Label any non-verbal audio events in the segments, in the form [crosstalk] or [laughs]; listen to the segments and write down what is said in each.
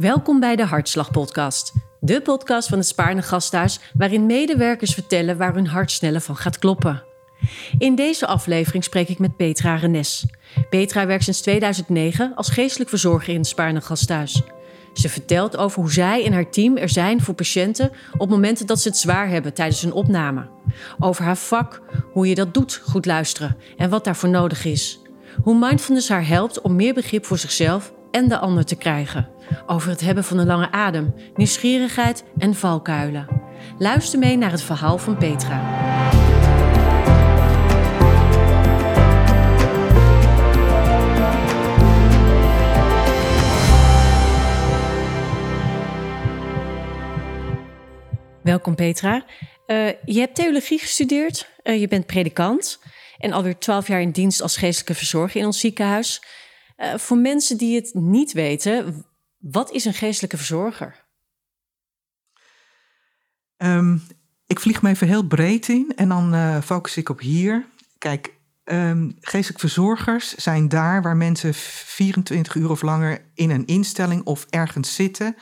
Welkom bij de Hartslag Podcast. De podcast van het Spaarne Gasthuis, waarin medewerkers vertellen waar hun hart sneller van gaat kloppen. In deze aflevering spreek ik met Petra Renes. Petra werkt sinds 2009 als geestelijk verzorger in het Spaarne Gasthuis. Ze vertelt over hoe zij en haar team er zijn voor patiënten op momenten dat ze het zwaar hebben tijdens een opname. Over haar vak, hoe je dat doet, goed luisteren en wat daarvoor nodig is. Hoe mindfulness haar helpt om meer begrip voor zichzelf en de ander te krijgen. Over het hebben van een lange adem, nieuwsgierigheid en valkuilen. Luister mee naar het verhaal van Petra. Welkom Petra. Uh, je hebt theologie gestudeerd, uh, je bent predikant en alweer twaalf jaar in dienst als geestelijke verzorger in ons ziekenhuis. Uh, voor mensen die het niet weten, wat is een geestelijke verzorger? Um, ik vlieg me even heel breed in en dan focus ik op hier. Kijk, um, geestelijke verzorgers zijn daar waar mensen 24 uur of langer in een instelling of ergens zitten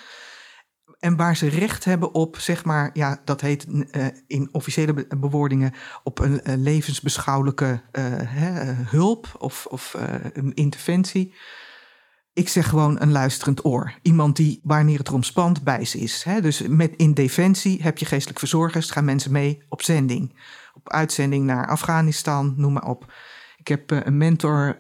en waar ze recht hebben op, zeg maar, ja, dat heet uh, in officiële bewoordingen, op een uh, levensbeschouwelijke hè, hulp of, of een interventie. Ik zeg gewoon een luisterend oor. Iemand die, wanneer het erom spant, bij ze is. Hè? Dus met, in defensie heb je geestelijk verzorgers, gaan mensen mee op zending. Op uitzending naar Afghanistan, noem maar op. Ik heb een mentor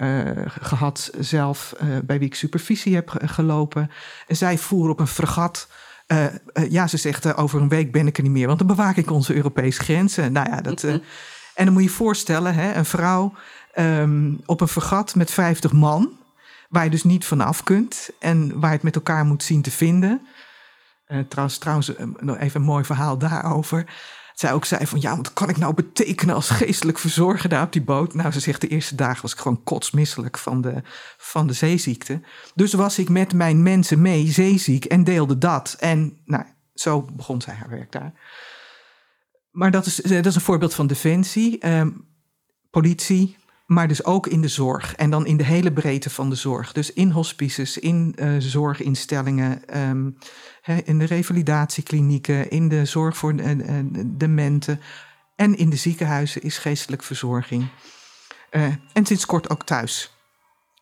gehad zelf, bij wie ik supervisie heb gelopen. En zij voeren op een fregat uh, uh, ja, ze zegt uh, over een week ben ik er niet meer, want dan bewaak ik onze Europese grenzen. Nou ja, dat, en dan moet je je voorstellen, hè, een vrouw um, op een vergat met 50 man, waar je dus niet vanaf kunt en waar je het met elkaar moet zien te vinden. trouwens, trouwens nog even een mooi verhaal daarover zij ook zei van ja, wat kan ik nou betekenen als geestelijk verzorger daar op die boot? Nou, ze zegt de eerste dagen was ik gewoon kotsmisselijk van de, van de zeeziekte. Dus was ik met mijn mensen mee zeeziek en deelde dat. En nou, zo begon zij haar werk daar. Maar dat is, dat is een voorbeeld van defensie, eh, politie, maar dus ook in de zorg. En dan in de hele breedte van de zorg. Dus in hospices, in uh, zorginstellingen, um, in de revalidatieklinieken, in de zorg voor de dementen. En in de ziekenhuizen is geestelijk verzorging. Uh, en sinds kort ook thuis.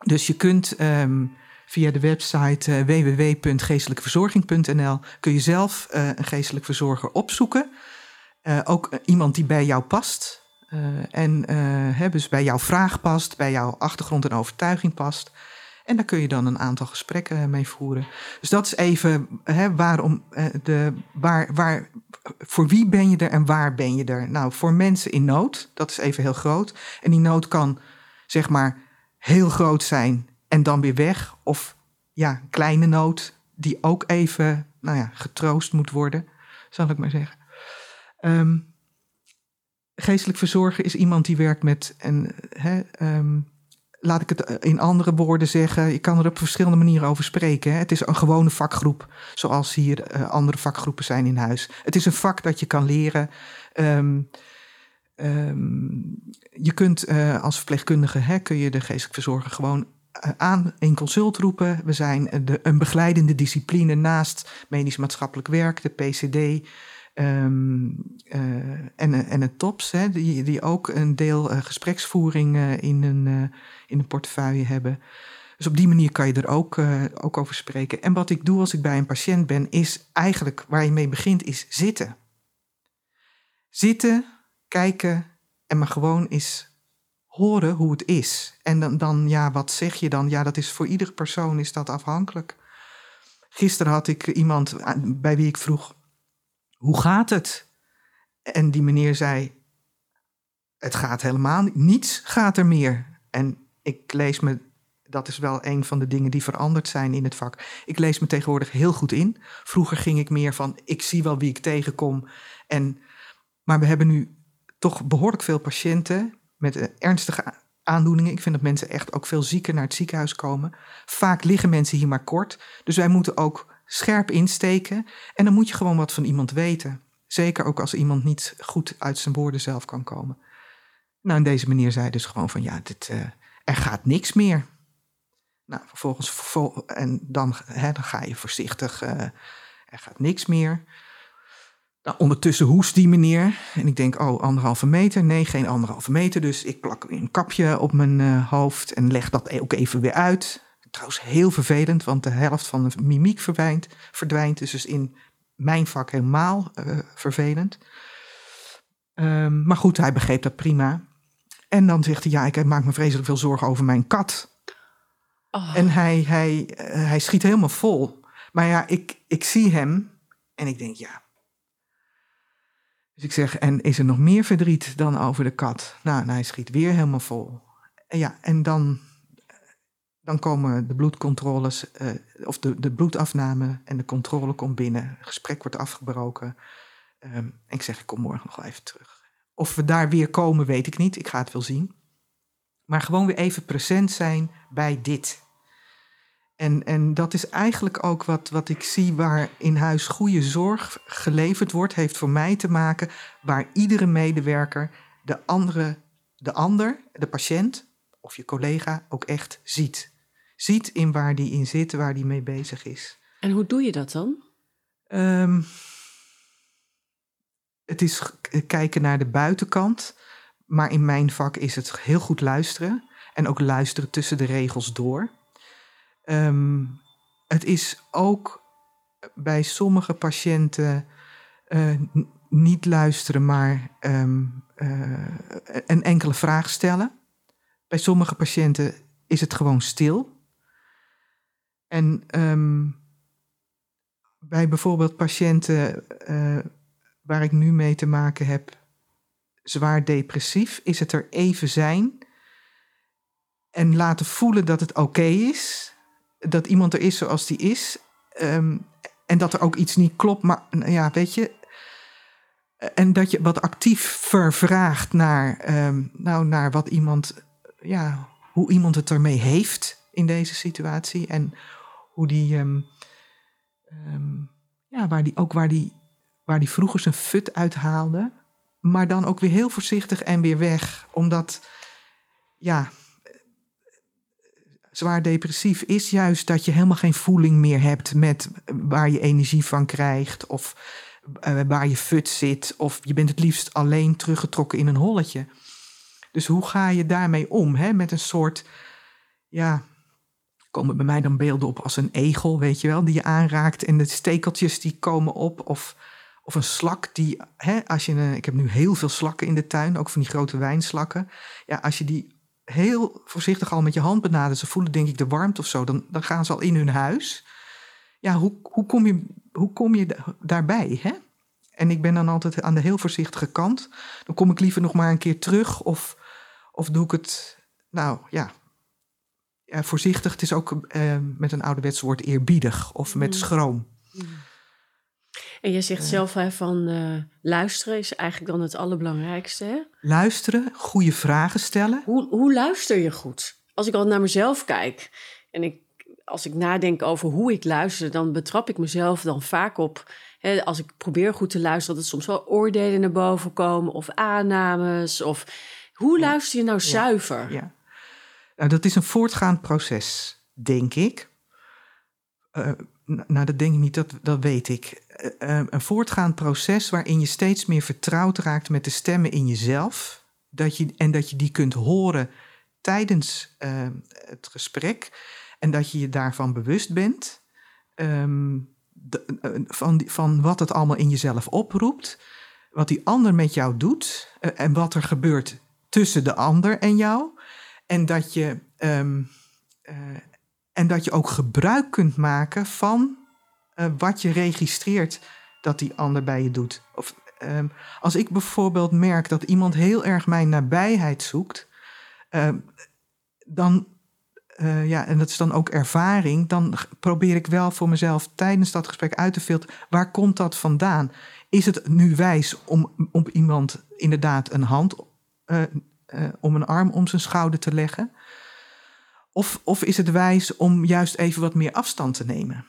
Dus je kunt um, via de website uh, www.geestelijkeverzorging.nl kun je zelf uh, een geestelijk verzorger opzoeken. ook iemand die bij jou past. Uh, en uh, dus bij jouw vraag past, bij jouw achtergrond en overtuiging past. En daar kun je dan een aantal gesprekken mee voeren. Dus dat is even hè, waarom de, waar, waar, voor wie ben je er en waar ben je er? Nou, voor mensen in nood, dat is even heel groot. En die nood kan zeg maar heel groot zijn en dan weer weg. Of ja, kleine nood die ook even nou ja, getroost moet worden, zal ik maar zeggen. Um, geestelijk verzorger is iemand die werkt met, en, hè, um, laat ik het in andere woorden zeggen, je kan er op verschillende manieren over spreken. Het is een gewone vakgroep, zoals hier uh, andere vakgroepen zijn in huis. Het is een vak dat je kan leren. Um, um, je kunt uh, als verpleegkundige, hè, kun je de geestelijk verzorger gewoon uh, aan in consult roepen. We zijn de, een begeleidende discipline naast medisch maatschappelijk werk, de PCD. Um, uh, en, en het TOPS, hè, die, die ook een deel uh, gespreksvoering uh, in, een, in een portefeuille hebben. Dus op die manier kan je er ook, ook over spreken. En wat ik doe als ik bij een patiënt ben, is eigenlijk waar je mee begint, is zitten. Zitten, kijken en maar gewoon eens horen hoe het is. En dan, dan, ja, wat zeg je dan? Ja, dat is voor iedere persoon is dat afhankelijk. Gisteren had ik iemand bij wie ik vroeg, hoe gaat het? En die meneer zei, het gaat helemaal niet, niets gaat er meer. En ik lees me, dat is wel een van de dingen die veranderd zijn in het vak. Ik lees me tegenwoordig heel goed in. Vroeger ging ik meer van, ik zie wel wie ik tegenkom. En, maar we hebben nu toch behoorlijk veel patiënten met ernstige aandoeningen. Ik vind dat mensen echt ook veel zieker naar het ziekenhuis komen. Vaak liggen mensen hier maar kort. Dus wij moeten ook scherp insteken. En dan moet je gewoon wat van iemand weten. Zeker ook als iemand niet goed uit zijn woorden zelf kan komen. Nou, in deze manier zei dus gewoon van ja, dit, uh, er gaat niks meer. Nou, vervolgens, vervol- en dan, hè, dan ga je voorzichtig, eh, er gaat niks meer. Nou, ondertussen hoest die meneer. En ik denk, oh, anderhalve meter. Nee, geen anderhalve meter. Dus ik plak een kapje op mijn eh, hoofd en leg dat ook even weer uit. Trouwens, heel vervelend, want de helft van de mimiek verdwijnt. verdwijnt dus is in mijn vak helemaal eh, vervelend. Ehm, maar goed, hij begreep dat prima. En dan zegt hij, ja, ik maak me vreselijk veel zorgen over mijn kat. Oh. En hij, hij, eh, hij schiet helemaal vol. Maar ja, ik, ik zie hem en ik denk, ja. Dus ik zeg, en is er nog meer verdriet dan over de kat? Nou, en hij schiet weer helemaal vol. En ja, en dan, dan komen de bloedcontroles, eh, of de, de bloedafname en de controle komt binnen. Het gesprek wordt afgebroken. Ehm, ik zeg, ik kom morgen nog wel even terug. Of we daar weer komen, weet ik niet. Ik ga het wel zien. Maar gewoon weer even present zijn bij dit. En, en dat is eigenlijk ook wat, wat ik zie waar in huis goede zorg geleverd wordt, heeft voor mij te maken waar iedere medewerker de andere, de ander, de patiënt of je collega ook echt ziet. Ziet in waar die in zit, waar die mee bezig is. En hoe doe je dat dan? Ehm, het is g- kijken naar de buitenkant, maar in mijn vak is het heel goed luisteren en ook luisteren tussen de regels door. Ehm, het is ook bij sommige patiënten eh, niet luisteren, maar eh, een enkele vraag stellen. Bij sommige patiënten is het gewoon stil. En ehm, bij bijvoorbeeld patiënten eh, waar ik nu mee te maken heb, zwaar depressief, is het er even zijn en laten voelen dat het oké is, dat iemand er is zoals die is, ehm, en dat er ook iets niet klopt, maar ja, weet je, en dat je wat actiever vraagt naar, ehm, nou, naar wat iemand, ja, hoe iemand het ermee heeft in deze situatie en hoe die, ehm, ehm, ja, waar die ook waar die, waar die vroeger zijn fut uithaalde, maar dan ook weer heel voorzichtig en weer weg, omdat, ja, zwaar depressief is juist dat je helemaal geen voeling meer hebt met waar je energie van krijgt of eh, waar je fut zit of je bent het liefst alleen teruggetrokken in een holletje. Dus hoe ga je daarmee om? Hè? Met een soort, ja, komen bij mij dan beelden op als een egel, weet je wel, die je aanraakt en de stekeltjes die komen op of, of een slak die, hè, als je, ik heb nu heel veel slakken in de tuin, ook van die grote wijnslakken. Ja, als je die heel voorzichtig al met je hand benadert, ze voelen denk ik de warmte of zo, dan, dan gaan ze al in hun huis. Ja, hoe, hoe kom je, hoe kom je da- daarbij? Hè? En ik ben dan altijd aan de heel voorzichtige kant. Dan kom ik liever nog maar een keer terug of, of doe ik het, nou ja, ja voorzichtig. Het is ook eh, met een ouderwets woord eerbiedig of met Mm. schroom. En je zegt zelf hè, van eh, luisteren is eigenlijk dan het allerbelangrijkste. Hè? Luisteren, goede vragen stellen. Hoe, hoe luister je goed? Als ik al naar mezelf kijk en ik, als ik nadenk over hoe ik luister, dan betrap ik mezelf dan vaak op. Hè, als ik probeer goed te luisteren, dat er soms wel oordelen naar boven komen of aannames. Of hoe Ja. luister je nou zuiver? Ja. Nou, dat is een voortgaand proces, denk ik. Eh, nou, dat denk ik niet, dat, dat weet ik. Eh, eh, een voortgaand proces waarin je steeds meer vertrouwd raakt met de stemmen in jezelf. Dat je, en dat je die kunt horen tijdens het gesprek. En dat je je daarvan bewust bent. ehm, eh, van, van wat het allemaal in jezelf oproept. Wat die ander met jou doet. en wat er gebeurt tussen de ander en jou. En dat je, ehm, eh, en dat je ook gebruik kunt maken van eh, wat je registreert dat die ander bij je doet. Of, ehm, als ik bijvoorbeeld merk dat iemand heel erg mijn nabijheid zoekt, ehm, dan, eh, ja, en dat is dan ook ervaring, dan probeer ik wel voor mezelf tijdens dat gesprek uit te filteren, waar komt dat vandaan? Is het nu wijs om op iemand inderdaad een hand, eh, eh, om een arm om zijn schouder te leggen? Of, of is het wijs om juist even wat meer afstand te nemen?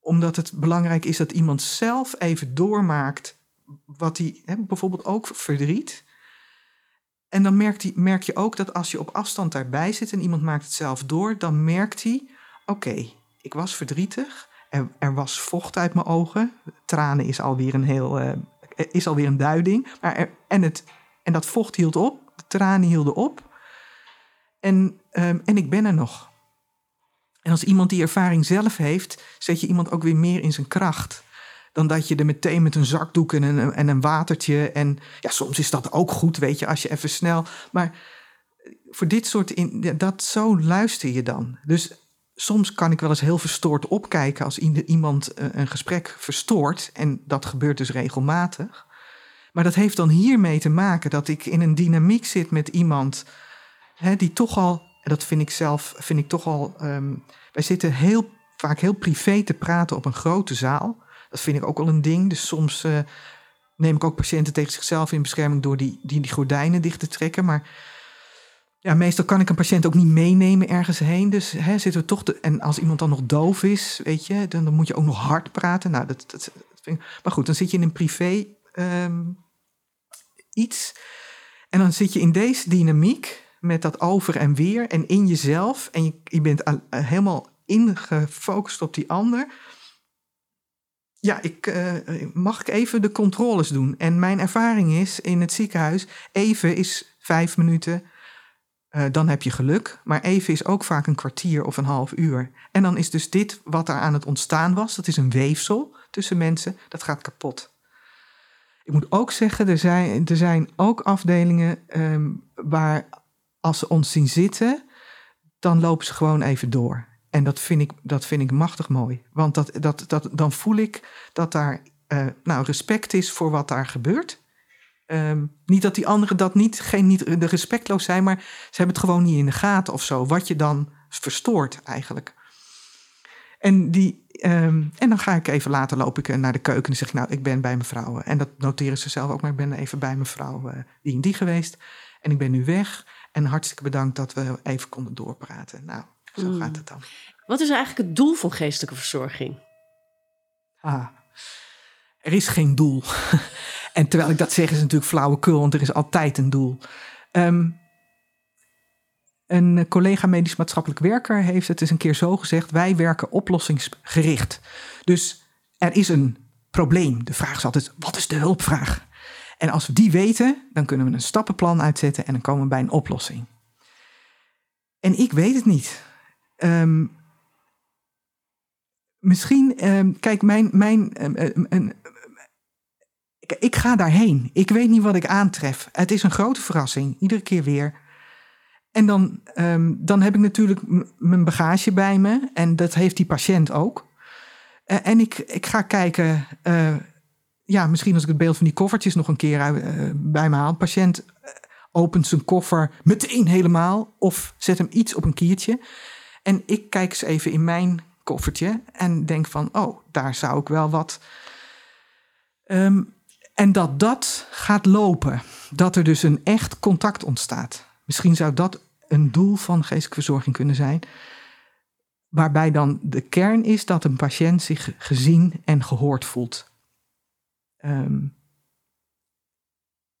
Omdat het belangrijk is dat iemand zelf even doormaakt wat hij, hè, bijvoorbeeld ook verdriet. En dan merkt hij, merk je ook dat als je op afstand daarbij zit en iemand maakt het zelf door, dan merkt hij: oké, ik was verdrietig, er, er, was vocht uit mijn ogen, tranen is alweer een heel, uh, is alweer een duiding, maar en, het, en dat vocht hield op, tranen hielden op, en, um, en ik ben er nog. En als iemand die ervaring zelf heeft, zet je iemand ook weer meer in zijn kracht dan dat je er meteen met een zakdoek en een, en een watertje. En ja, soms is dat ook goed, weet je, als je even snel. Maar voor dit soort. In, dat, zo luister je dan. Dus soms kan ik wel eens heel verstoord opkijken als iemand eh, een gesprek verstoort. En dat gebeurt dus regelmatig. Maar dat heeft dan hiermee te maken dat ik in een dynamiek zit met iemand hè, die toch al. En dat vind ik zelf, vind ik toch al. Um, wij zitten heel vaak heel privé te praten op een grote zaal. Dat vind ik ook wel een ding. Dus soms uh, neem ik ook patiënten tegen zichzelf in bescherming door die, die, die gordijnen dicht te trekken. Maar ja, meestal kan ik een patiënt ook niet meenemen ergens heen. Dus hè, zitten we toch. En als iemand dan nog doof is, weet je, dan, dan moet je ook nog hard praten. Nou, dat, dat, vind ik, maar goed, dan zit je in een privé um, iets. En dan zit je in deze dynamiek met dat over en weer en in jezelf. En je, je bent helemaal ingefocust op die ander. Ja, ik, uh, mag ik even de controles doen? En mijn ervaring is in het ziekenhuis, even is vijf minuten, dan heb je geluk. Maar even is ook vaak een kwartier of een half uur. En dan is dus dit wat er aan het ontstaan was, dat is een weefsel tussen mensen, dat gaat kapot. Ik moet ook zeggen, er zijn, er zijn ook afdelingen um, waar als ze ons zien zitten, dan lopen ze gewoon even door. En dat vind ik, dat vind ik machtig mooi. Want dat, dat, dat, dan voel ik dat daar uh, nou, respect is voor wat daar gebeurt. Um, niet dat die anderen dat niet, geen, niet respectloos zijn, maar ze hebben het gewoon niet in de gaten of zo. Wat je dan verstoort eigenlijk. En, die, um, en dan ga ik even later loop ik naar de keuken en zeg ik, nou, ik ben bij mevrouw. En dat noteren ze zelf ook, maar ik ben even bij mevrouw uh, die en die geweest. En ik ben nu weg. En hartstikke bedankt dat we even konden doorpraten. Nou, zo mm. gaat het dan. Wat is eigenlijk het doel van geestelijke verzorging? Ah, er is geen doel. [laughs] en terwijl ik dat zeg is natuurlijk flauwekul, want er is altijd een doel. Um, een collega medisch maatschappelijk werker heeft het eens een keer zo gezegd: wij werken oplossingsgericht. Dus er is een probleem. De vraag is altijd: wat is de hulpvraag? En als we die weten, dan kunnen we een stappenplan uitzetten en dan komen we bij een oplossing. En ik weet het niet. Um, misschien, um, kijk, mijn. mijn um, ik, ik ga daarheen. Ik weet niet wat ik aantref. Het is een grote verrassing, iedere keer weer. En dan, um, dan heb ik natuurlijk mijn bagage bij me. En dat heeft die patiënt ook. Uh, en ik, ik ga kijken. Uh, ja, misschien als ik het beeld van die koffertjes nog een keer uh, bij me haal. Patiënt opent zijn koffer meteen helemaal. Of zet hem iets op een kiertje. En ik kijk eens even in mijn koffertje en denk van, oh, daar zou ik wel wat. Um, en dat dat gaat lopen, dat er dus een echt contact ontstaat. Misschien zou dat een doel van geestelijke verzorging kunnen zijn, waarbij dan de kern is dat een patiënt zich gezien en gehoord voelt. Um,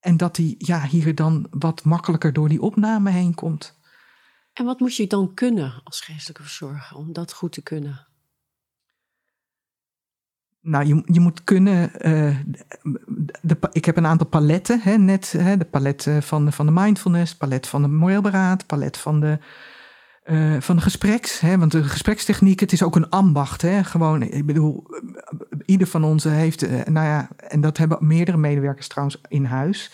en dat hij ja, hier dan wat makkelijker door die opname heen komt. En wat moet je dan kunnen als geestelijke verzorger om dat goed te kunnen? Nou, je, je moet kunnen. Uh, de, ik heb een aantal paletten, hè, net hè, de palet van, van de mindfulness, palet van de moreel beraad, palet van de, uh, van gespreks. Hè, want de gesprekstechniek, het is ook een ambacht. Hè, gewoon, ik bedoel, ieder van ons heeft, nou ja, en dat hebben meerdere medewerkers trouwens in huis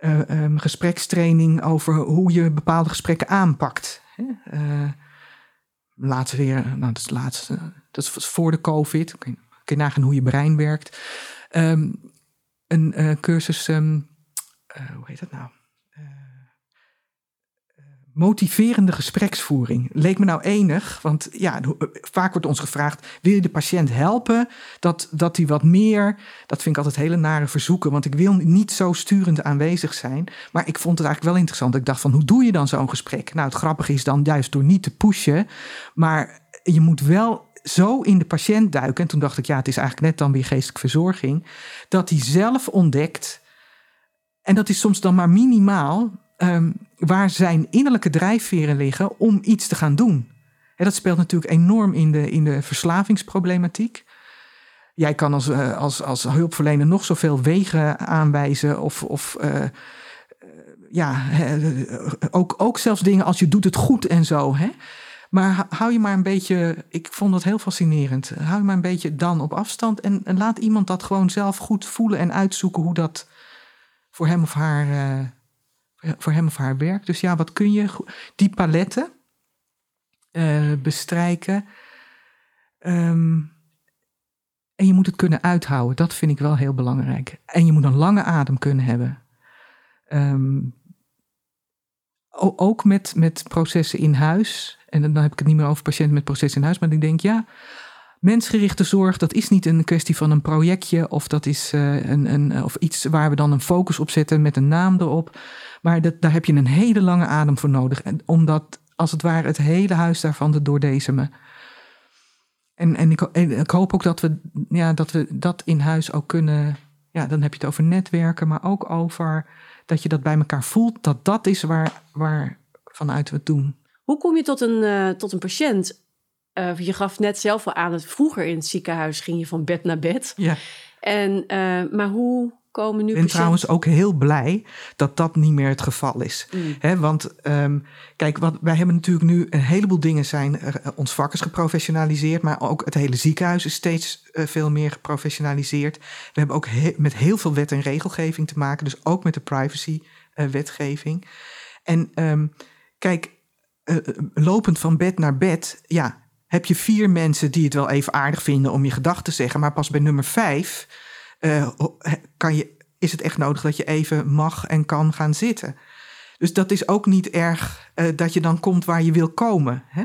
um, gesprekstraining over hoe je bepaalde gesprekken aanpakt. Uh, laatst weer, nou dat is dat is voor de COVID. Kun je nagaan hoe je brein werkt. Um, een uh, cursus, um, hoe heet dat nou? motiverende gespreksvoering. Leek me nou enig, want ja, vaak wordt ons gevraagd: wil je de patiënt helpen? Dat, dat hij wat meer. Dat vind ik altijd hele nare verzoeken, want ik wil niet zo sturend aanwezig zijn. Maar ik vond het eigenlijk wel interessant. Ik dacht van hoe doe je dan zo'n gesprek? Nou, het grappige is dan juist door niet te pushen, maar je moet wel zo in de patiënt duiken. En toen dacht ik, ja, het is eigenlijk net dan weer geestelijke verzorging. Dat hij zelf ontdekt En dat is soms dan maar minimaal ehm, waar zijn innerlijke drijfveren liggen om iets te gaan doen. En dat speelt natuurlijk enorm in de, in de verslavingsproblematiek. Jij kan als, eh, als, als hulpverlener nog zoveel wegen aanwijzen of, of uh, ja, ook, ook zelfs dingen als je doet het goed en zo. Hè? Maar hou je maar een beetje, ik vond dat heel fascinerend. Hou je maar een beetje dan op afstand en, laat iemand dat gewoon zelf goed voelen en uitzoeken hoe dat voor hem of haar, uh, voor hem of haar werkt. Dus ja, wat kun je, die paletten uh, bestrijken. Um, en je moet het kunnen uithouden. Dat vind ik wel heel belangrijk. En je moet een lange adem kunnen hebben. Um, ook met, met processen in huis. En dan heb ik het niet meer over patiënten met processen in huis. Maar ik denk, ja, mensgerichte zorg, dat is niet een kwestie van een projectje. Of dat is uh, een, een, of iets waar we dan een focus op zetten met een naam erop. Maar dat, daar heb je een hele lange adem voor nodig. Om dat, als het ware, het hele huis daarvan te doordezemen. En, en, ik, ik hoop ook dat we, ja, dat we dat in huis ook kunnen. Ja, dan heb je het over netwerken, maar ook over dat je dat bij elkaar voelt. Dat dat is waar, waar vanuit we het doen. Hoe kom je tot een, uh, tot een patiënt? Uh, je gaf net zelf al aan dat vroeger in het ziekenhuis ging je van bed naar bed. Ja. En, uh, maar hoe komen nu. Ik ben trouwens ook heel blij dat dat niet meer het geval is. Mm. want um, kijk, wat, wij hebben natuurlijk nu een heleboel dingen zijn. Uh, ons vak is geprofessionaliseerd, maar ook het hele ziekenhuis is steeds uh, veel meer geprofessionaliseerd. We hebben ook he met heel veel wet en regelgeving te maken, dus ook met de privacy-wetgeving. Uh, en um, kijk, lopend van bed naar bed, ja, heb je vier mensen die het wel even aardig vinden om je gedachten te zeggen, maar pas bij nummer vijf uh, kan je, is het echt nodig dat je even mag en kan gaan zitten. Dus dat is ook niet erg uh, dat je dan komt waar je wil komen. Hè?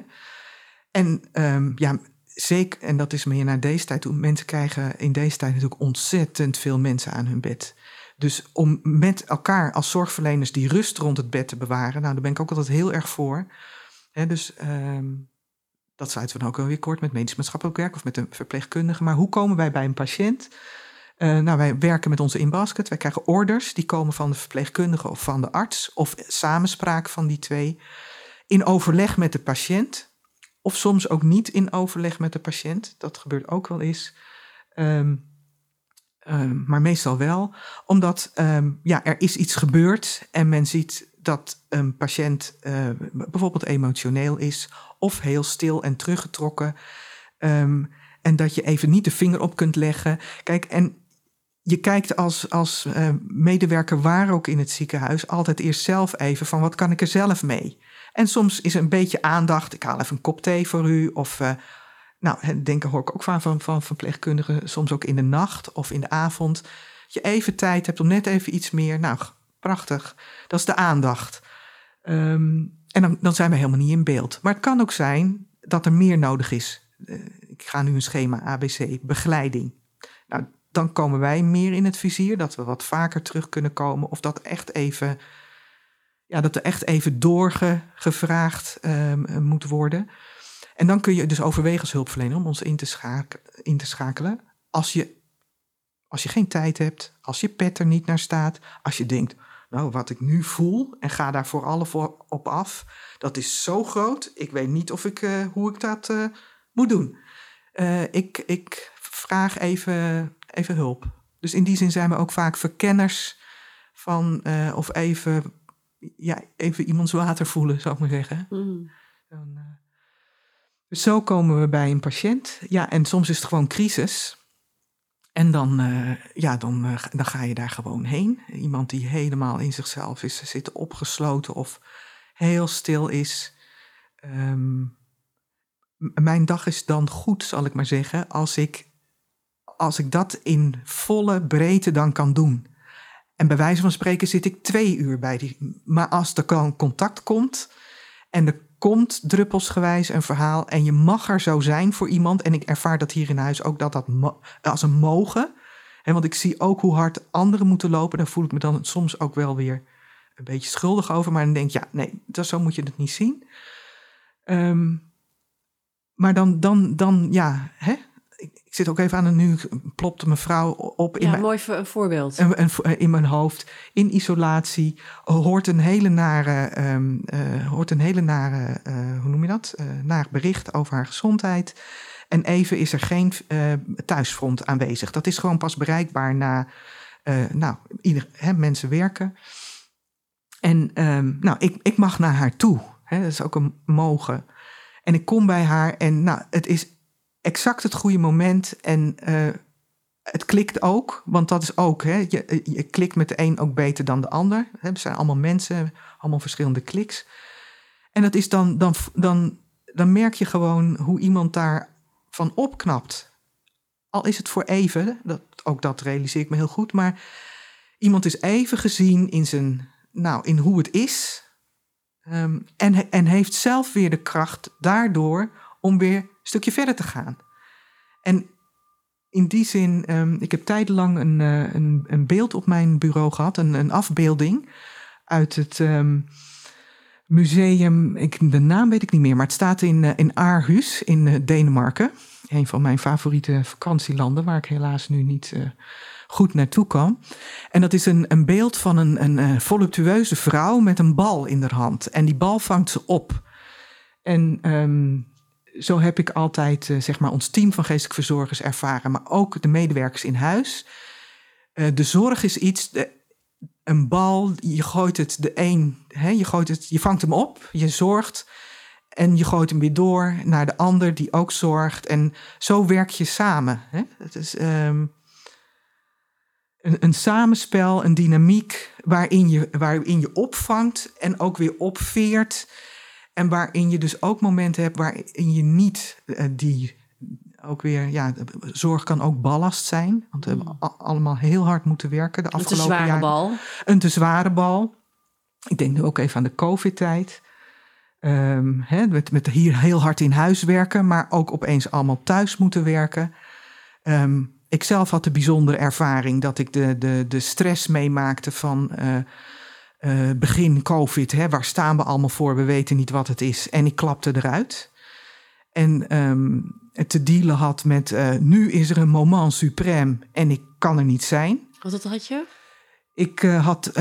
En um, ja, zeker, en dat is meer naar deze tijd toe. Mensen krijgen in deze tijd natuurlijk ontzettend veel mensen aan hun bed. Dus om met elkaar als zorgverleners die rust rond het bed te bewaren, nou, daar ben ik ook altijd heel erg voor. Dus um, dat sluiten we dan ook weer kort met medisch maatschappelijk werk of met een verpleegkundige. Maar hoe komen wij bij een patiënt? Uh, nou, wij werken met onze inbasket. Wij krijgen orders, die komen van de verpleegkundige of van de arts, of samenspraak van die twee, in overleg met de patiënt. Of soms ook niet in overleg met de patiënt. Dat gebeurt ook wel eens. Um, um, maar meestal wel. Omdat um, ja, er is iets gebeurd en men ziet dat een patiënt uh, bijvoorbeeld emotioneel is of heel stil en teruggetrokken. en dat je even niet de vinger op kunt leggen. Kijk, en je kijkt als, als uh, medewerker waar ook in het ziekenhuis altijd eerst zelf even van wat kan ik er zelf mee. En soms is een beetje aandacht, ik haal even een kop thee voor u. Of uh, nou, denken hoor ik ook van, van, van verpleegkundigen, soms ook in de nacht of in de avond. Dat je even tijd hebt om net even iets meer. Nou, prachtig. Dat is de aandacht. Um, en dan, dan zijn we helemaal niet in beeld. Maar het kan ook zijn dat er meer nodig is. Uh, ik ga nu een schema ABC, begeleiding. Nou, dan komen wij meer in het vizier, dat we wat vaker terug kunnen komen. Of dat echt even, ja, dat er echt even doorgevraagd um, moet worden. En dan kun je dus overwegen als hulpverlener om ons in te, in te schakelen. Als je, als je geen tijd hebt, als je pet er niet naar staat, als je denkt, nou, wat ik nu voel en ga daar voor alle voor op af, dat is zo groot. Ik weet niet of ik, uh, hoe ik dat uh, moet doen. Uh, ik, ik vraag even even hulp. Dus in die zin zijn we ook vaak verkenners van, uh, of even, ja, even iemands water voelen, zou ik maar zeggen. Mm. Dan, uh, dus zo komen we bij een patiënt. Ja, en soms is het gewoon crisis. En dan, uh, ja, dan, dan ga je daar gewoon heen. Iemand die helemaal in zichzelf is, zit opgesloten of heel stil is. Um, mijn dag is dan goed, zal ik maar zeggen, als ik als ik dat in volle breedte dan kan doen. En bij wijze van spreken zit ik twee uur bij die. Maar als er contact komt en er komt druppelsgewijs een verhaal en je mag er zo zijn voor iemand. En ik ervaar dat hier in huis ook dat dat als een mogen. En want ik zie ook hoe hard anderen moeten lopen. Daar voel ik me dan soms ook wel weer een beetje schuldig over. Maar dan denk ik, ja, nee, dat, zo moet je het niet zien. Um, maar dan, dan, dan ja, hè, ik zit ook even aan en nu plopte mevrouw op in ja, mijn, mooi een voorbeeld. een- een- in mijn hoofd. In isolatie hoort een hele nare, ehm, eh, hoort een hele nare eh, hoe noem je dat? Eh naar bericht over haar gezondheid. En even is er geen eh, thuisfront aanwezig. Dat is gewoon pas bereikbaar na, eh, nou, ieder, hè, mensen werken. En ehm, nou, ik, ik mag naar haar toe. Hè, dat is ook een mogen. En ik kom bij haar en nou, het is exact het goede moment. En eh, het klikt ook, want dat is ook, hè, je, je klikt met de een ook beter dan de ander. Hè, het zijn allemaal mensen, allemaal verschillende kliks. En dat is dan, dan, dan, dan merk je gewoon hoe iemand daarvan opknapt. Al is het voor even, dat, ook dat realiseer ik me heel goed, maar iemand is even gezien in, zijn, nou, in hoe het is. ehm, en, en heeft zelf weer de kracht daardoor om weer stukje verder te gaan. En in die zin, ehm, ik heb tijdenlang een, eh, een, een beeld op mijn bureau gehad, een, een afbeelding uit het ehm, museum. Ik, de naam weet ik niet meer, maar het staat in, eh, in Aarhus in eh, Denemarken. Een van mijn favoriete vakantielanden, waar ik helaas nu niet goed naartoe kan. En dat is een, een beeld van een, een, voluptueuze vrouw met een bal in haar hand. En die bal vangt ze op. En ehm, zo heb ik altijd eh, zeg maar ons team van geestelijk verzorgers ervaren, maar ook de medewerkers in huis. Eh, de zorg is iets, de, een bal, je gooit het de een, hè, je, gooit het, je vangt hem op, je zorgt en je gooit hem weer door naar de ander die ook zorgt. En zo werk je samen. Hè. Het is ehm, een, een samenspel, een dynamiek waarin je, waarin je opvangt en ook weer opveert. En waarin je dus ook momenten hebt waarin je niet eh, die ook weer, ja, zorg kan ook ballast zijn. Want we hebben a- allemaal heel hard moeten werken de Het is een afgelopen zware jaren. bal. Een te zware bal. Ik denk nu ook even aan de COVID-tijd. Ehm, hè, met, met hier heel hard in huis werken, maar ook opeens allemaal thuis moeten werken. Ehm, ik zelf had de bijzondere ervaring dat ik de, de, de stress meemaakte van eh, eh, begin COVID. Hè, waar staan we allemaal voor? We weten niet wat het is. En ik klapte eruit. En het te dealen had met eh, nu is er een moment suprême en ik kan er niet zijn. Wat had je? Ik eh, had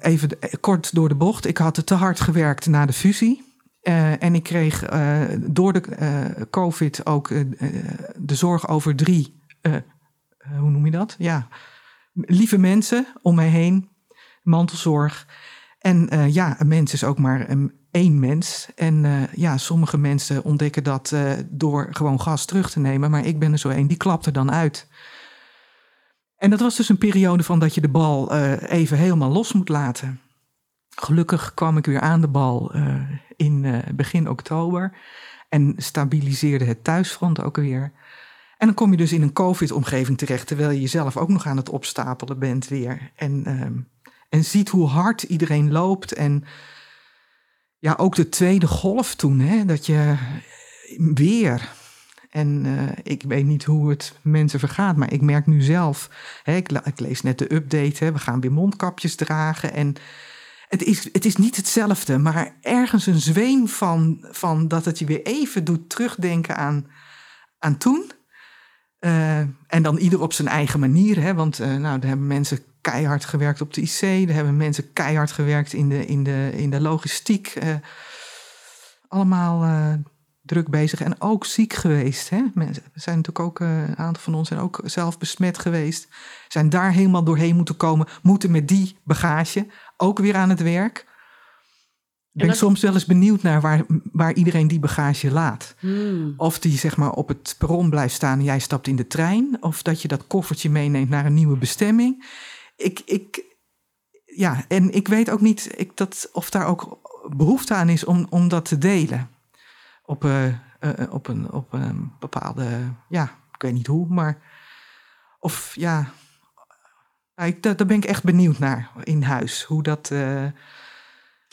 even kort door de bocht. Ik had te hard gewerkt na de fusie. En ik kreeg door de COVID ook de zorg over drie. hoe noem je dat? Ja, lieve mensen om mij heen. Mantelzorg. En eh, ja, een mens is ook maar een, één mens. En eh, ja, sommige mensen ontdekken dat eh, door gewoon gas terug te nemen. Maar ik ben er zo één, die klapt er dan uit. En dat was dus een periode van dat je de bal even helemaal los moet laten. Gelukkig kwam ik weer aan de bal in begin oktober en stabiliseerde het thuisfront ook weer. En dan kom je dus in een COVID-omgeving terecht, terwijl je jezelf ook nog aan het opstapelen bent weer. En, ehm, en ziet hoe hard iedereen loopt. En ja, ook de tweede golf toen, hè, dat je weer. En eh, ik weet niet hoe het mensen vergaat, maar ik merk nu zelf. Hè, ik, ik lees net de update, hè, we gaan weer mondkapjes dragen. En het is, het is niet hetzelfde, maar ergens een zweem van, van dat het je weer even doet terugdenken aan, aan toen. Eh, en dan ieder op zijn eigen manier. Hè, want eh, nou, er hebben mensen keihard gewerkt op de IC. Er hebben mensen keihard gewerkt in de, in de, in de logistiek. eh, allemaal eh, druk bezig en ook ziek geweest. Hè? Mensen zijn natuurlijk ook, eh, een aantal van ons zijn ook zelf besmet geweest. Zijn daar helemaal doorheen moeten komen. Moeten met die bagage ook weer aan het werk. Ben ik dat- soms wel eens benieuwd naar waar, waar iedereen die bagage laat. Hmm. Of die zeg maar op het perron blijft staan en jij stapt in de trein. Of dat je dat koffertje meeneemt naar een nieuwe bestemming. Ik, ik, ja, en ik weet ook niet ik, dat, of daar ook behoefte aan is om, om dat te delen. Op, eh, eh, op, een, op een bepaalde, ja, ik weet niet hoe, maar. Of ja, daar, ben ik echt benieuwd naar in huis. Hoe dat. eh,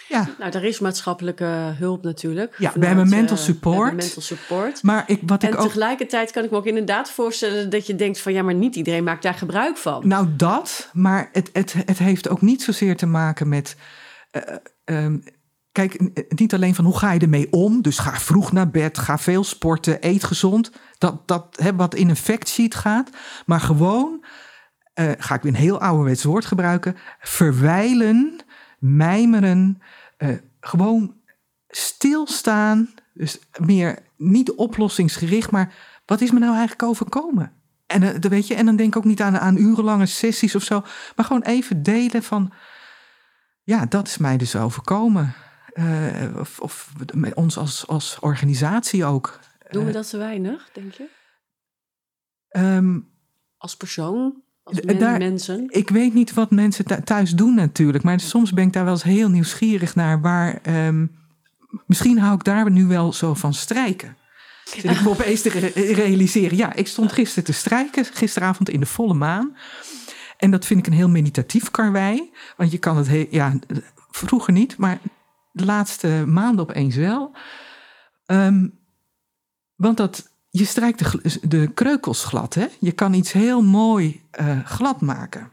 ja, Nou, er is maatschappelijke hulp natuurlijk. Ja, we hebben mental eh, support. we hebben mental support. maar ik, wat En ik ook. tegelijkertijd kan ik me ook inderdaad voorstellen dat je denkt van ja, maar niet iedereen maakt daar gebruik van. Nou, dat, maar het, het, het heeft ook niet zozeer te maken met. eh, ehm, kijk, niet alleen van hoe ga je ermee om. Dus ga vroeg naar bed, ga veel sporten, eet gezond. Dat, dat hè, wat in een factsheet gaat. Maar gewoon, eh, ga ik weer een heel ouderwets woord gebruiken. Verwijlen, mijmeren, eh, gewoon stilstaan. Dus meer niet oplossingsgericht, maar wat is me nou eigenlijk overkomen? En, uh, weet je, en dan denk ik ook niet aan, aan urenlange sessies of zo. Maar gewoon even delen van, ja, dat is mij dus overkomen. Uh, of, of met ons als, als organisatie ook. Doen we dat te weinig, denk je? Um, als persoon? Als men, daar, mensen? Ik weet niet wat mensen thuis doen natuurlijk. Maar soms ben ik daar wel eens heel nieuwsgierig naar. Waar, um, misschien hou ik daar nu wel zo van strijken. Zit ik me opeens te realiseren. Ja, ik stond gisteren te strijken. Gisteravond in de volle maan. En dat vind ik een heel meditatief karwei. Want je kan het heel, ja, vroeger niet, maar de laatste maanden opeens wel. Um, want dat, je strijkt de, de kreukels glad. Hè? Je kan iets heel mooi uh, glad maken.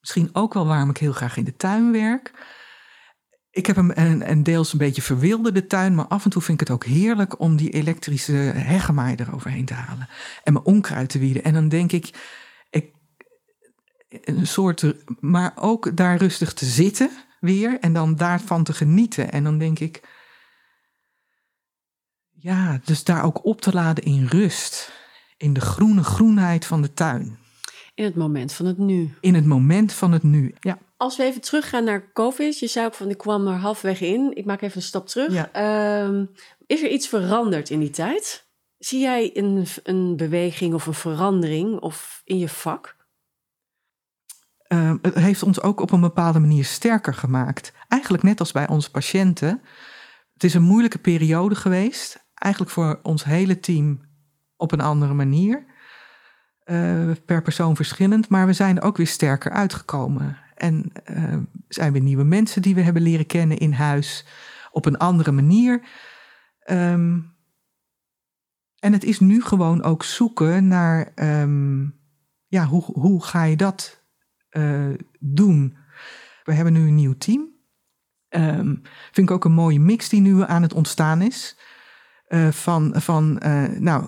Misschien ook wel waarom ik heel graag in de tuin werk. Ik heb een, een, deels een beetje verwilderde tuin, maar af en toe vind ik het ook heerlijk om die elektrische heggenmaai eroverheen te halen. En mijn onkruid te wieden. En dan denk ik, ik een soort, maar ook daar rustig te zitten weer en dan daarvan te genieten. En dan denk ik, ja, dus daar ook op te laden in rust. In de groene groenheid van de tuin. In het moment van het nu. In het moment van het nu, ja. Als we even teruggaan naar COVID, je zei ook van ik kwam er halfweg in. Ik maak even een stap terug. Ja. Um, is er iets veranderd in die tijd? Zie jij een, een beweging of een verandering of in je vak? Uh, het heeft ons ook op een bepaalde manier sterker gemaakt. Eigenlijk net als bij onze patiënten. Het is een moeilijke periode geweest. Eigenlijk voor ons hele team op een andere manier. Uh, per persoon verschillend. Maar we zijn ook weer sterker uitgekomen. En uh, zijn weer nieuwe mensen die we hebben leren kennen in huis. Op een andere manier. Um, en het is nu gewoon ook zoeken naar. Um, ja, hoe, hoe ga je dat uh, doen. We hebben nu een nieuw team. Um, vind ik ook een mooie mix die nu aan het ontstaan is. Uh, van van uh, nou,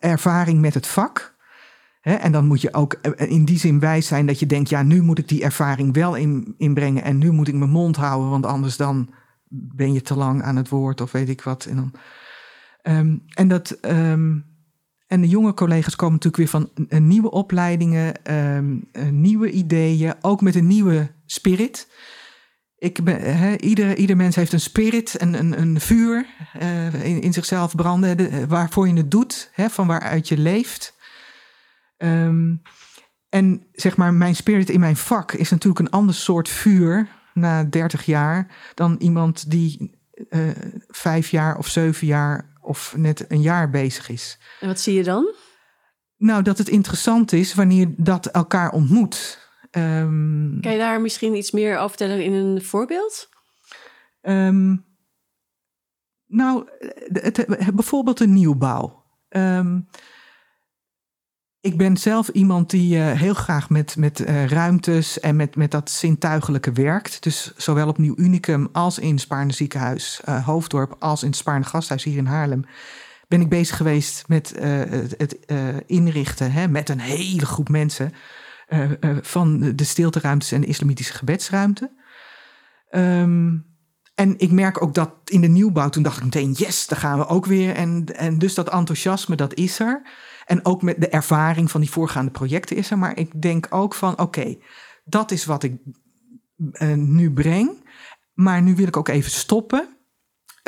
ervaring met het vak. En dan moet je ook in die zin wijs zijn dat je denkt: ja, nu moet ik die ervaring wel in, inbrengen. En nu moet ik mijn mond houden, want anders dan ben je te lang aan het woord of weet ik wat. En, dan, um, en dat. Um, en de jonge collega's komen natuurlijk weer van nieuwe opleidingen, um, nieuwe ideeën, ook met een nieuwe spirit. Ik ben, he, ieder, ieder mens heeft een spirit, een, een, een vuur uh, in, in, zichzelf branden, de, waarvoor je het doet, he, van waaruit je leeft. Um, en zeg maar, mijn spirit in mijn vak is natuurlijk een ander soort vuur na 30 jaar dan iemand die uh, vijf jaar of zeven jaar of net een jaar bezig is. En wat zie je dan? Nou, dat het interessant is wanneer dat elkaar ontmoet. Um, kan je daar misschien iets meer over vertellen in een voorbeeld? Um, nou, het, het, bijvoorbeeld een nieuwbouw. Um, ik ben zelf iemand die uh, heel graag met, met uh, ruimtes en met, met dat zintuigelijke werkt. Dus zowel op Nieuw Unicum als in Spaarne Ziekenhuis uh, Hoofddorp als in het Spaarne Gasthuis hier in Haarlem ben ik bezig geweest met het, het inrichten hè, met een hele groep mensen van de stilteruimtes en de islamitische gebedsruimte. Um, en ik merk ook dat in de nieuwbouw, toen dacht ik meteen, yes, daar gaan we ook weer. En, en dus dat enthousiasme, dat is er. En ook met de ervaring van die voorgaande projecten is er. Maar ik denk ook van, oké, dat is wat ik uh, nu breng. Maar nu wil ik ook even stoppen.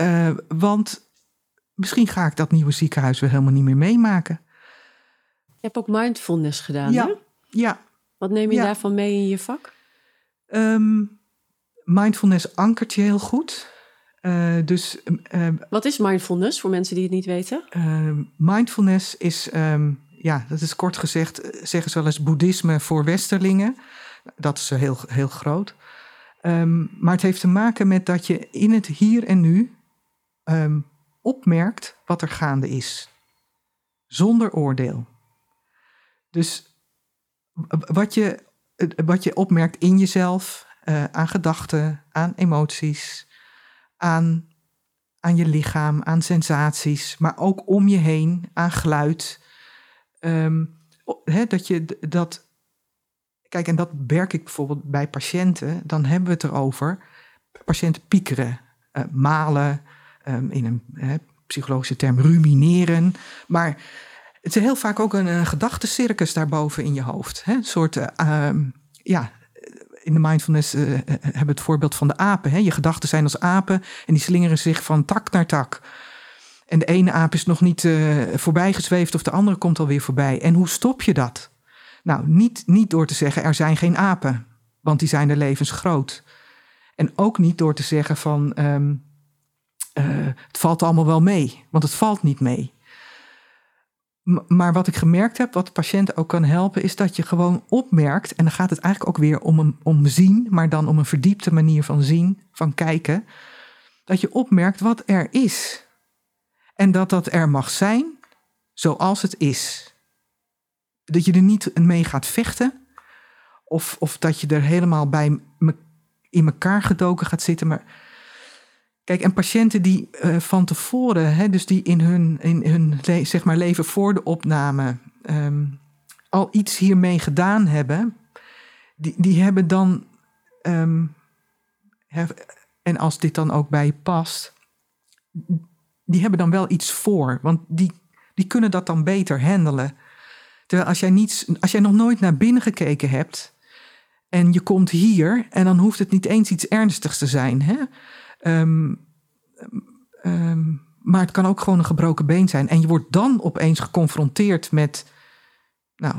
Uh, want misschien ga ik dat nieuwe ziekenhuis weer helemaal niet meer meemaken. Je hebt ook mindfulness gedaan, ja, hè? Ja. Wat neem je ja. daarvan mee in je vak? Um, mindfulness ankert je heel goed. Uh, dus, uh, Wat is mindfulness voor mensen die het niet weten? Uh, mindfulness is, um, ja, dat is kort gezegd, zeggen ze wel eens boeddhisme voor westerlingen. Dat is heel, heel groot. Um, maar het heeft te maken met dat je in het hier en nu um, opmerkt wat er gaande is. Zonder oordeel. Dus wat je, wat je opmerkt in jezelf, uh, aan gedachten, aan emoties, aan, aan je lichaam, aan sensaties, maar ook om je heen, aan geluid. Ehm, dat je dat. Kijk, en dat werk ik bijvoorbeeld bij patiënten, dan hebben we het erover. Patiënten piekeren, uh, malen, um, in een psychologische term rumineren. Maar het is heel vaak ook een, een gedachtencircus daarboven in je hoofd. Hè? Een soort, uh, ja, in de mindfulness uh, hebben we het voorbeeld van de apen. Hè? Je gedachten zijn als apen en die slingeren zich van tak naar tak. En de ene aap is nog niet uh, voorbij gezweefd of de andere komt alweer voorbij. En hoe stop je dat? Nou, niet, niet door te zeggen er zijn geen apen, want die zijn er levensgroot. En ook niet door te zeggen van uh, het valt allemaal wel mee, want het valt niet mee. Maar wat ik gemerkt heb, wat patiënten ook kan helpen, is dat je gewoon opmerkt, en dan gaat het eigenlijk ook weer om, een, om zien, maar dan om een verdiepte manier van zien, van kijken, dat je opmerkt wat er is. En dat dat er mag zijn zoals het is. Dat je er niet mee gaat vechten, of, of dat je er helemaal bij in elkaar gedoken gaat zitten, maar Kijk, en patiënten die uh, van tevoren, hè, dus die in hun, in hun zeg maar leven voor de opname um, al iets hiermee gedaan hebben, die, die hebben dan, um, en als dit dan ook bij je past, die hebben dan wel iets voor, want die, die kunnen dat dan beter handelen. Terwijl als jij, niets, als jij nog nooit naar binnen gekeken hebt en je komt hier en dan hoeft het niet eens iets ernstigs te zijn. Hè? Um, um, maar het kan ook gewoon een gebroken been zijn. En je wordt dan opeens geconfronteerd met, nou,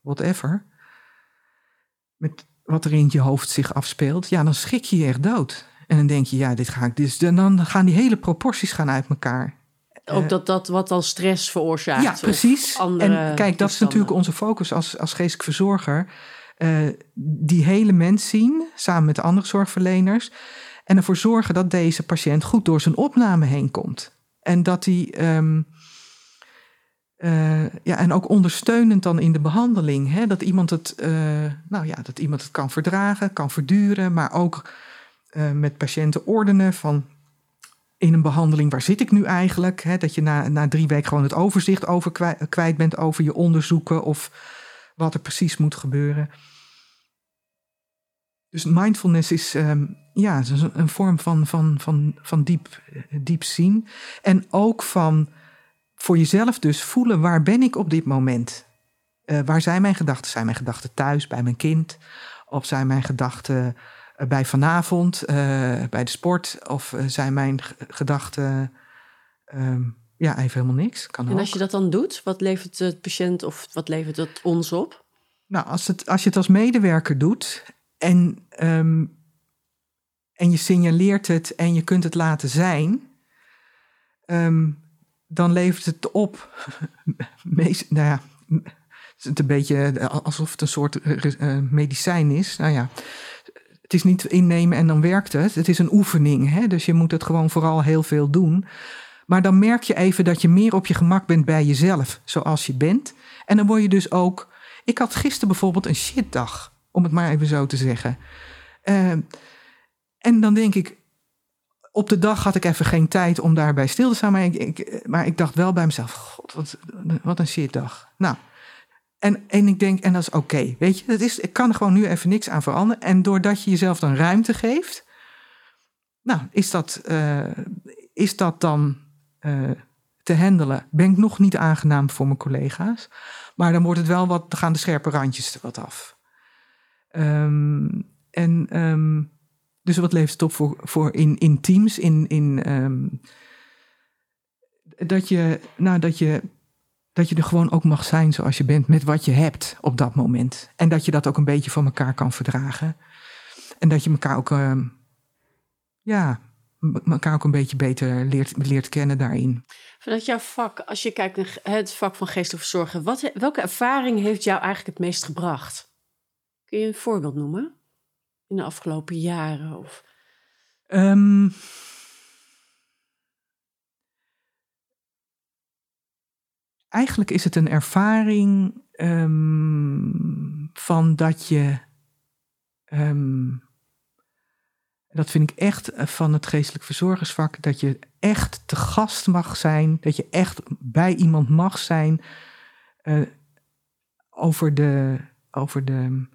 whatever. Met wat er in je hoofd zich afspeelt. Ja, dan schrik je je echt dood. En dan denk je, ja, dit ga ik. Dus dan gaan die hele proporties gaan uit elkaar. Ook eh, dat dat wat al stress veroorzaakt. Ja, precies. En kijk, dat is natuurlijk onze focus als, als geestelijk verzorger. Uh, die hele mens zien, samen met de andere zorgverleners. En ervoor zorgen dat deze patiënt goed door zijn opname heen komt. En dat hij. Um, uh, ja, en ook ondersteunend dan in de behandeling. Hè? Dat, iemand het, uh, nou ja, dat iemand het kan verdragen, kan verduren, maar ook uh, met patiënten ordenen van in een behandeling, waar zit ik nu eigenlijk? Hè? Dat je na, na drie weken gewoon het overzicht over kwijt bent over je onderzoeken of wat er precies moet gebeuren. Dus mindfulness is, um, ja, is een, vorm van, van, van, van diep, diep zien. En ook van voor jezelf dus voelen waar ben ik op dit moment? Uh, waar zijn mijn gedachten? Zijn mijn gedachten thuis bij mijn kind? Of zijn mijn gedachten uh, bij vanavond, uh, bij de sport? Of zijn mijn gedachten um, ja, even helemaal niks? Kan en als je dat dan doet, wat levert het patiënt of wat levert het ons op? Nou, als, het, als je het als medewerker doet en, um, en je signaleert het en je kunt het laten zijn, um, dan levert het op. [laughs] Meest, nou ja, het is een beetje alsof het een soort uh, medicijn is. Nou ja, het is niet innemen en dan werkt het. Het is een oefening, hè? dus je moet het gewoon vooral heel veel doen. Maar dan merk je even dat je meer op je gemak bent bij jezelf, zoals je bent. En dan word je dus ook. Ik had gisteren bijvoorbeeld een shitdag om het maar even zo te zeggen. Uh, en dan denk ik, op de dag had ik even geen tijd om daarbij stil te staan. Maar ik, dacht wel bij mezelf, god, wat, wat een shitdag. Nou, en, en ik denk, en dat is oké. weet je, dat is, ik kan er gewoon nu even niks aan veranderen. En doordat je jezelf dan ruimte geeft, nou, is dat, uh, is dat dan uh, te handelen? Ben ik nog niet aangenaam voor mijn collega's. Maar dan wordt het wel wat, dan gaan de scherpe randjes er wat af. Um, en um, dus wat levert het op voor, voor in, in teams? In, in, um, dat, je, nou, dat, je, dat je er gewoon ook mag zijn zoals je bent met wat je hebt op dat moment. En dat je dat ook een beetje van elkaar kan verdragen. En dat je elkaar ook, ja, elkaar ook een beetje beter leert, leert kennen daarin. Vanuit jouw vak, als je kijkt naar het vak van geestelijke verzorgen, wat, welke ervaring heeft jou eigenlijk het meest gebracht? Je een voorbeeld noemen? In de afgelopen jaren? Of... Um, eigenlijk is het een ervaring um, van dat je. Um, Dat vind ik echt eh, van het geestelijk verzorgersvak. Dat je echt te gast mag zijn. Dat je echt bij iemand mag zijn. Uh, over de, over de,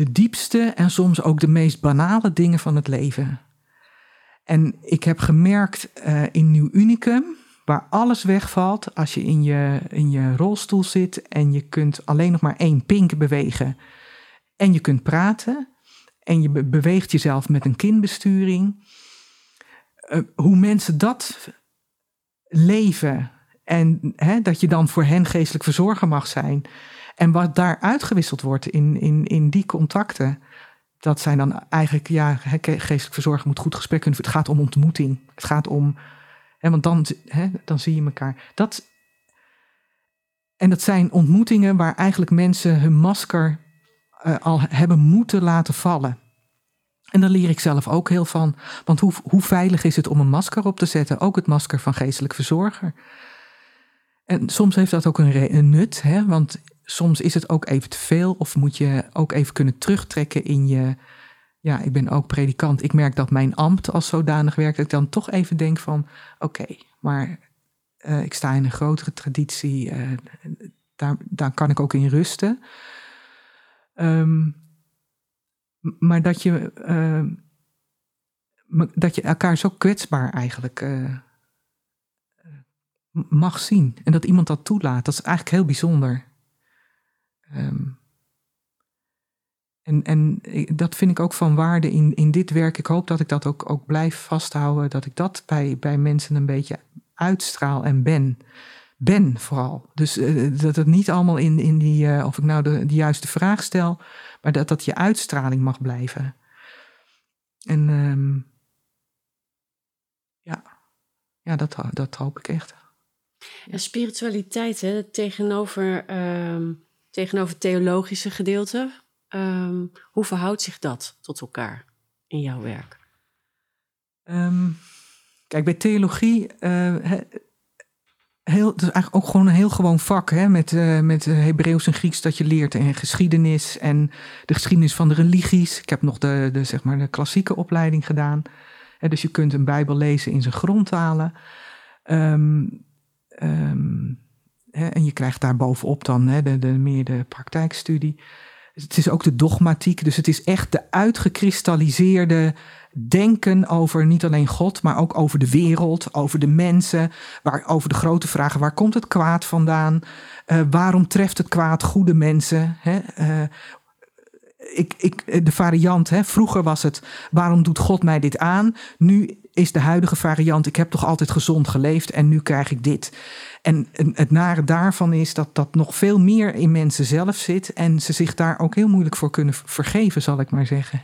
de diepste en soms ook de meest banale dingen van het leven. En ik heb gemerkt uh, in Nieuw Unicum, waar alles wegvalt als je in, je in je rolstoel zit en je kunt alleen nog maar één pink bewegen. En je kunt praten en je beweegt jezelf met een kindbesturing. Uh, hoe mensen dat leven en hè, dat je dan voor hen geestelijk verzorger mag zijn. En wat daar uitgewisseld wordt in, in, in die contacten, dat zijn dan eigenlijk, ja, geestelijk verzorger moet goed gesprek kunnen. Het gaat om ontmoeting. Het gaat om, hè, want dan, hè, dan zie je elkaar. Dat, en dat zijn ontmoetingen waar eigenlijk mensen hun masker uh, al hebben moeten laten vallen. En daar leer ik zelf ook heel van. Want hoe, hoe veilig is het om een masker op te zetten? Ook het masker van geestelijk verzorger. En soms heeft dat ook een, een nut, hè? want soms is het ook even te veel. Of moet je ook even kunnen terugtrekken in je. Ja, ik ben ook predikant. Ik merk dat mijn ambt als zodanig werkt. Dat ik dan toch even denk van: oké, maar uh, ik sta in een grotere traditie. Uh, daar, kan ik ook in rusten. Um, maar dat je, uh, dat je elkaar zo kwetsbaar eigenlijk uh, mag zien. En dat iemand dat toelaat, dat is eigenlijk heel bijzonder. Um, en, en dat vind ik ook van waarde in, in dit werk. Ik hoop dat ik dat ook, ook blijf vasthouden. Dat ik dat bij, bij mensen een beetje uitstraal en ben. Ben vooral. Dus uh, dat het niet allemaal in, in die, uh, of ik nou de, de juiste vraag stel, maar dat dat je uitstraling mag blijven. En um, ja, ja dat, dat hoop ik echt. En spiritualiteit, hè, tegenover, um, tegenover het theologische gedeelte, um, hoe verhoudt zich dat tot elkaar in jouw werk? kijk, bij theologie uh, heel, het is eigenlijk ook gewoon een heel gewoon vak, hè, met, uh, met Hebreeuws en Grieks dat je leert en geschiedenis en de geschiedenis van de religies. Ik heb nog de, de, zeg maar, de klassieke opleiding gedaan. Hè, dus je kunt een Bijbel lezen in zijn grondtalen. Um, en je krijgt daar bovenop dan hè, de, de, meer de praktijkstudie. Het is ook de dogmatiek, dus het is echt de uitgekristalliseerde denken over niet alleen God, maar ook over de wereld, over de mensen, waar, over de grote vragen: waar komt het kwaad vandaan? Uh, waarom treft het kwaad goede mensen? Hè? Uh, ik, ik, de variant, hè, vroeger was het: waarom doet God mij dit aan? Nu is de huidige variant: ik heb toch altijd gezond geleefd en nu krijg ik dit. En het nare daarvan is dat dat nog veel meer in mensen zelf zit en ze zich daar ook heel moeilijk voor kunnen vergeven, zal ik maar zeggen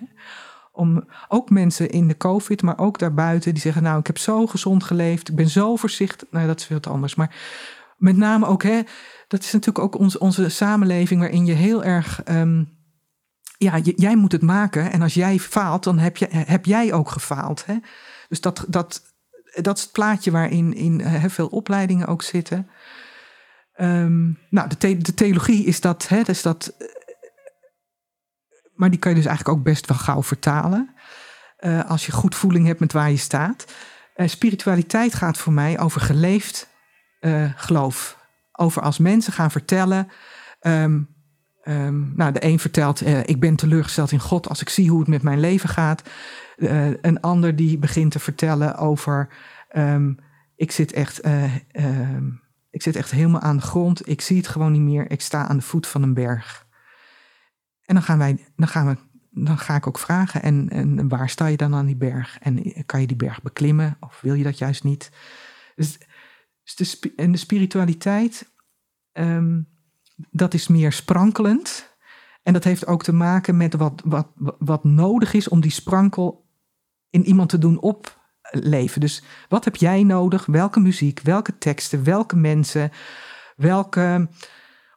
om ook mensen in de COVID, maar ook daarbuiten, die zeggen: Nou, ik heb zo gezond geleefd, ik ben zo voorzichtig. Nou, dat is veel anders. Maar met name ook, hè, dat is natuurlijk ook ons, onze samenleving waarin je heel erg. Um, ja, jij moet het maken. En als jij faalt, dan heb, je, heb jij ook gefaald. Hè? Dus dat, dat, dat is het plaatje waarin in, veel opleidingen ook zitten. Um, nou, de, de, theologie is dat, hè, is dat maar die kan je dus eigenlijk ook best wel gauw vertalen. Uh, als je goed voeling hebt met waar je staat. Uh, spiritualiteit gaat voor mij over geleefd geloof. Over als mensen gaan vertellen. Um, um, nou, de een vertelt: Ik ben teleurgesteld in God als ik zie hoe het met mijn leven gaat. een ander die begint te vertellen over: um, ik, zit echt, ik zit echt helemaal aan de grond. Ik zie het gewoon niet meer. Ik sta aan de voet van een berg. En dan gaan wij, dan gaan we, dan ga ik ook vragen, en, en waar sta je dan aan die berg? En kan je die berg beklimmen of wil je dat juist niet? Dus, dus de, en de spiritualiteit, dat is meer sprankelend. En dat heeft ook te maken met wat, wat, wat nodig is om die sprankel in iemand te doen opleven. Dus wat heb jij nodig? Welke muziek, welke teksten, welke mensen, welke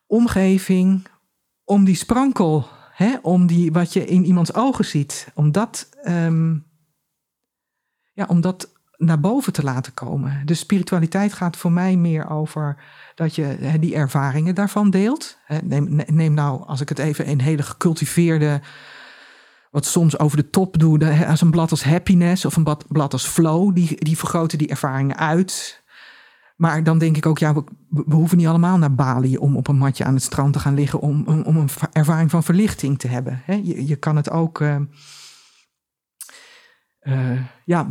omgeving om die sprankel Hè, om die, wat je in iemands ogen ziet, om dat, um, ja, om dat naar boven te laten komen. Dus spiritualiteit gaat voor mij meer over dat je die ervaringen daarvan deelt. Neem, neem nou, als ik het even in hele gecultiveerde wat soms over de top doe, als een blad als Happiness of een blad als Flow, die, die vergroten die ervaringen uit. Maar dan denk ik ook, ja, we, hoeven niet allemaal naar Bali om op een matje aan het strand te gaan liggen om, om, een ervaring van verlichting te hebben. Je, je kan het ook, uh, uh, ja,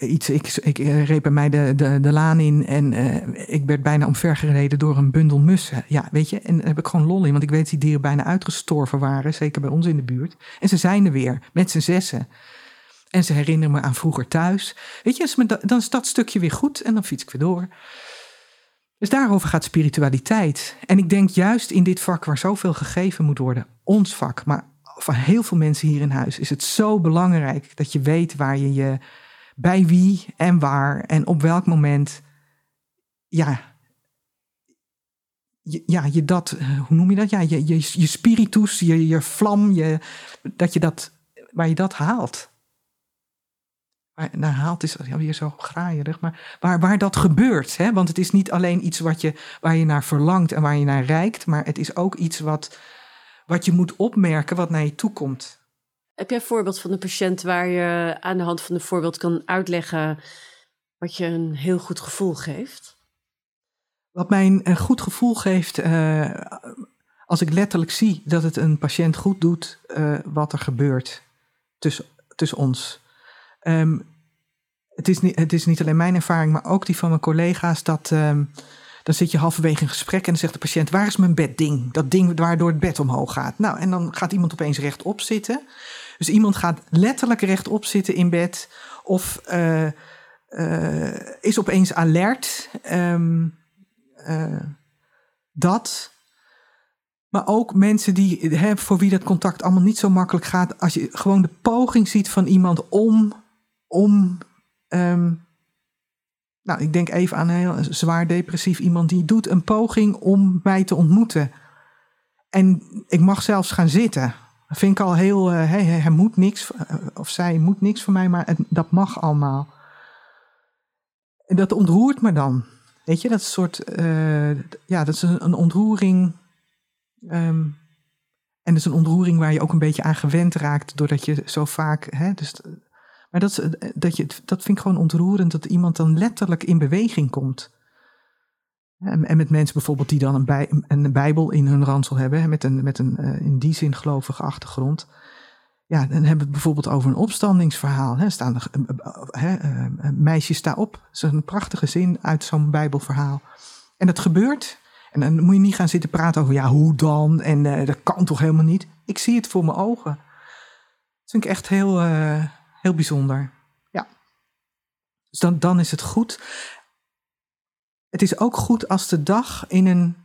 iets, ik, ik eh, bij mij de, de, de laan in en uh, ik werd bijna omvergereden door een bundel mussen. Ja, weet je, en daar heb ik gewoon lol in, want ik weet dat die dieren bijna uitgestorven waren, zeker bij ons in de buurt. En ze zijn er weer, met z'n zessen. En ze herinneren me aan vroeger thuis. Weet je, dan is dat stukje weer goed en dan fiets ik weer door. Dus daarover gaat spiritualiteit. En ik denk juist in dit vak waar zoveel gegeven moet worden, ons vak, maar van heel veel mensen hier in huis, is het zo belangrijk dat je weet waar je je bij wie en waar en op welk moment, ja, je, ja, je dat, eh, hoe noem je dat? Ja, je, je, je spiritus, je, je vlam, je, dat je dat, waar je dat haalt. Waar, nou, haalt is weer zo graaierig, maar waar, waar dat gebeurt. Hè? Want het is niet alleen iets wat je, waar je naar verlangt en waar je naar reikt, maar het is ook iets wat, wat je moet opmerken, wat naar je toe komt. Heb jij een voorbeeld van een patiënt waar je aan de hand van een voorbeeld kan uitleggen wat je een heel goed gevoel geeft? Wat mij een goed gevoel geeft, uh, als ik letterlijk zie dat het een patiënt goed doet, uh, wat er gebeurt tussen, tussen ons. Um, het, is niet, het is niet alleen mijn ervaring, maar ook die van mijn collega's, dat um, dan zit je halverwege een gesprek en dan zegt de patiënt: Waar is mijn bedding? Dat ding waardoor het bed omhoog gaat. Nou, en dan gaat iemand opeens rechtop zitten. Dus iemand gaat letterlijk rechtop zitten in bed of uh, uh, is opeens alert. Um, uh, dat. Maar ook mensen die, hè, voor wie dat contact allemaal niet zo makkelijk gaat. Als je gewoon de poging ziet van iemand om. om um, nou, ik denk even aan een heel zwaar depressief iemand die doet een poging om mij te ontmoeten. En ik mag zelfs gaan zitten. Dat vind ik al heel, uh, hij, moet niks, eh, of zij moet niks van mij, maar dat mag allemaal. En dat ontroert me dan. Weet je, dat is een soort, uh, ja, dat is een, een ontroering. Um, en dat is een ontroering waar je ook een beetje aan gewend raakt, doordat je zo vaak, hè, dus, maar dat, dat, je, dat vind ik gewoon ontroerend, dat iemand dan letterlijk in beweging komt. En met mensen bijvoorbeeld die dan een, bij, een Bijbel in hun ransel hebben, met een, met een uh, in die zin gelovige achtergrond. Ja, dan hebben we het bijvoorbeeld over een opstandingsverhaal. Hè, staan er, hè, uh, meisje sta op. Dat is een prachtige zin uit zo'n Bijbelverhaal. En dat gebeurt. En dan moet je niet gaan zitten praten over, ja, hoe dan? En dat kan toch helemaal niet? Ik zie het voor mijn ogen. Dat vind ik echt heel, heel bijzonder. Ja. Dus dan, dan is het goed het is ook goed als de dag in een,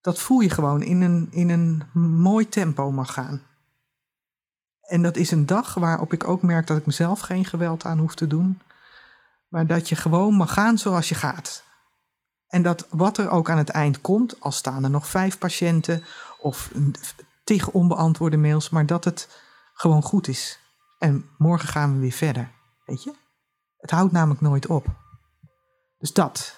dat voel je gewoon, in een, in een mooi tempo mag gaan. En dat is een dag waarop ik ook merk dat ik mezelf geen geweld aan hoef te doen. Maar dat je gewoon mag gaan zoals je gaat. En dat wat er ook aan het eind komt, al staan er nog vijf patiënten of tig onbeantwoorde mails, maar dat het gewoon goed is. En morgen gaan we weer verder. Weet je? Het houdt namelijk nooit op. Dus dat.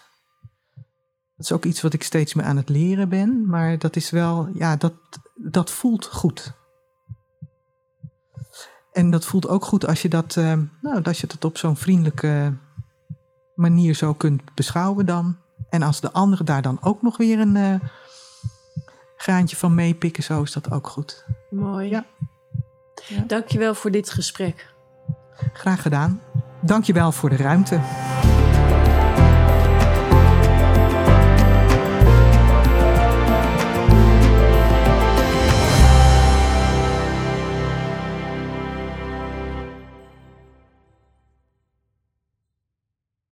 Dat is ook iets wat ik steeds meer aan het leren ben, maar dat is wel, ja, dat, dat voelt goed. En dat voelt ook goed als je dat, uh, nou, als je dat op zo'n vriendelijke manier zo kunt beschouwen dan. En als de anderen daar dan ook nog weer een uh, graantje van meepikken, zo is dat ook goed. Mooi. Ja. ja. Dankjewel voor dit gesprek. Graag gedaan. Dankjewel voor de ruimte.